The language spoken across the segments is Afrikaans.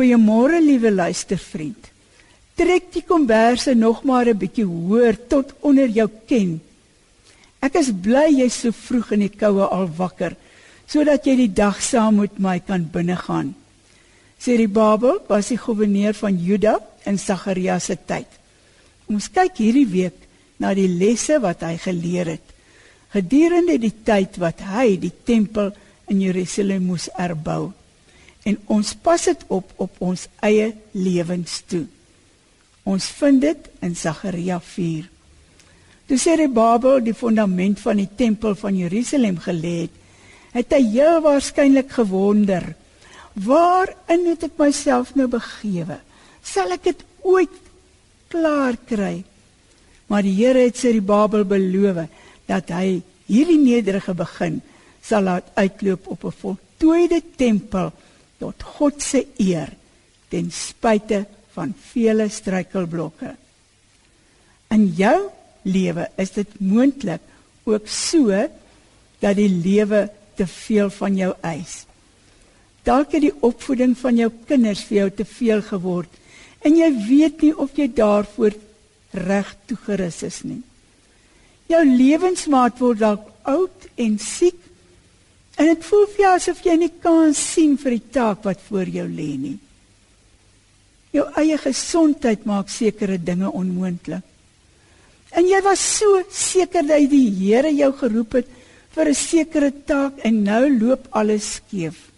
Goeiemôre liewe luistervriend. Trek die komberse nog maar 'n bietjie hoër tot onder jou ken. Ek is bly jy's so vroeg in die koue al wakker sodat jy die dag saam met my kan binnegaan. Serubabel was die goewerneur van Juda in Sagarias se tyd. Ons kyk hierdie week na die lesse wat hy geleer het gedurende die tyd wat hy die tempel in Jerusalem moes herbou. En ons pas dit op op ons eie lewens toe. Ons vind dit in Sagaria 4. Toe Zerubbabel die fundament van die tempel van Jerusalem gelê het, het hy heel waarskynlik gewonder: "Waarin het ek myself nou begewe? Sal ek dit ooit klaar kry?" Maar die Here het Zerubbabel beloof dat hy hierdie nederige begin sal laat uitloop op 'n voltooide tempel tot God se eer ten spyte van vele struikelblokke. In jou lewe is dit moontlik ook so dat die lewe te veel van jou eis. Dalk het die opvoeding van jou kinders vir jou te veel geword en jy weet nie of jy daarvoor reg toegerus is nie. Jou lewensmaat word dalk oud en siek en dit voel vir jou asof jy nie kan sien vir die taak wat voor jou lê nie. Jou eie gesondheid maak sekere dinge onmoontlik. En jy was so seker dat die Here jou geroep het vir 'n sekere taak en nou loop alles skeef.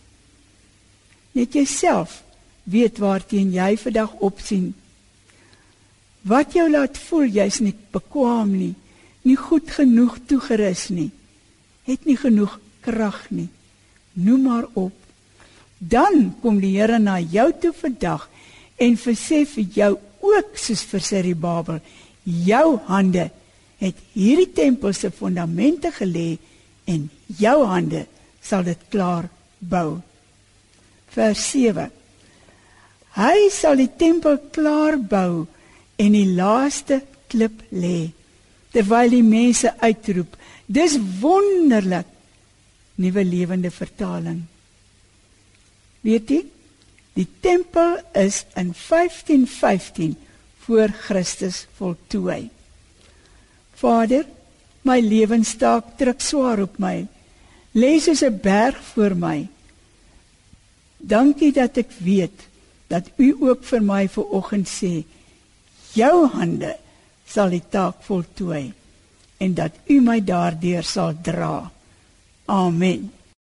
Net jouself weet waarteen jy vandag opsien. Wat jou laat voel jy's nie bekwam nie, nie goed genoeg toegerus nie, het nie genoeg krag nie. Noem maar op. Dan kom die Here na jou toe vandag en versê vir jou ook soos vir Serubabel jou hande het hierdie tempel se fondamente gelê en jou hande sal dit klaar bou. Vers 7. Hy sal die tempel klaar bou en die laaste klip lê terwyl die mense uitroep dis wonderlik nuwe lewende vertaling weet jy die tempel is in 1515 voor Christus voltooi. Vader, my lewenstaak druk swaar op my. Lê soos 'n berg voor my. Dankie dat ek weet dat u ook vir my vanoggend sê jou hande sal die taak voltooi en dat u my daardeur sal dra. Amen.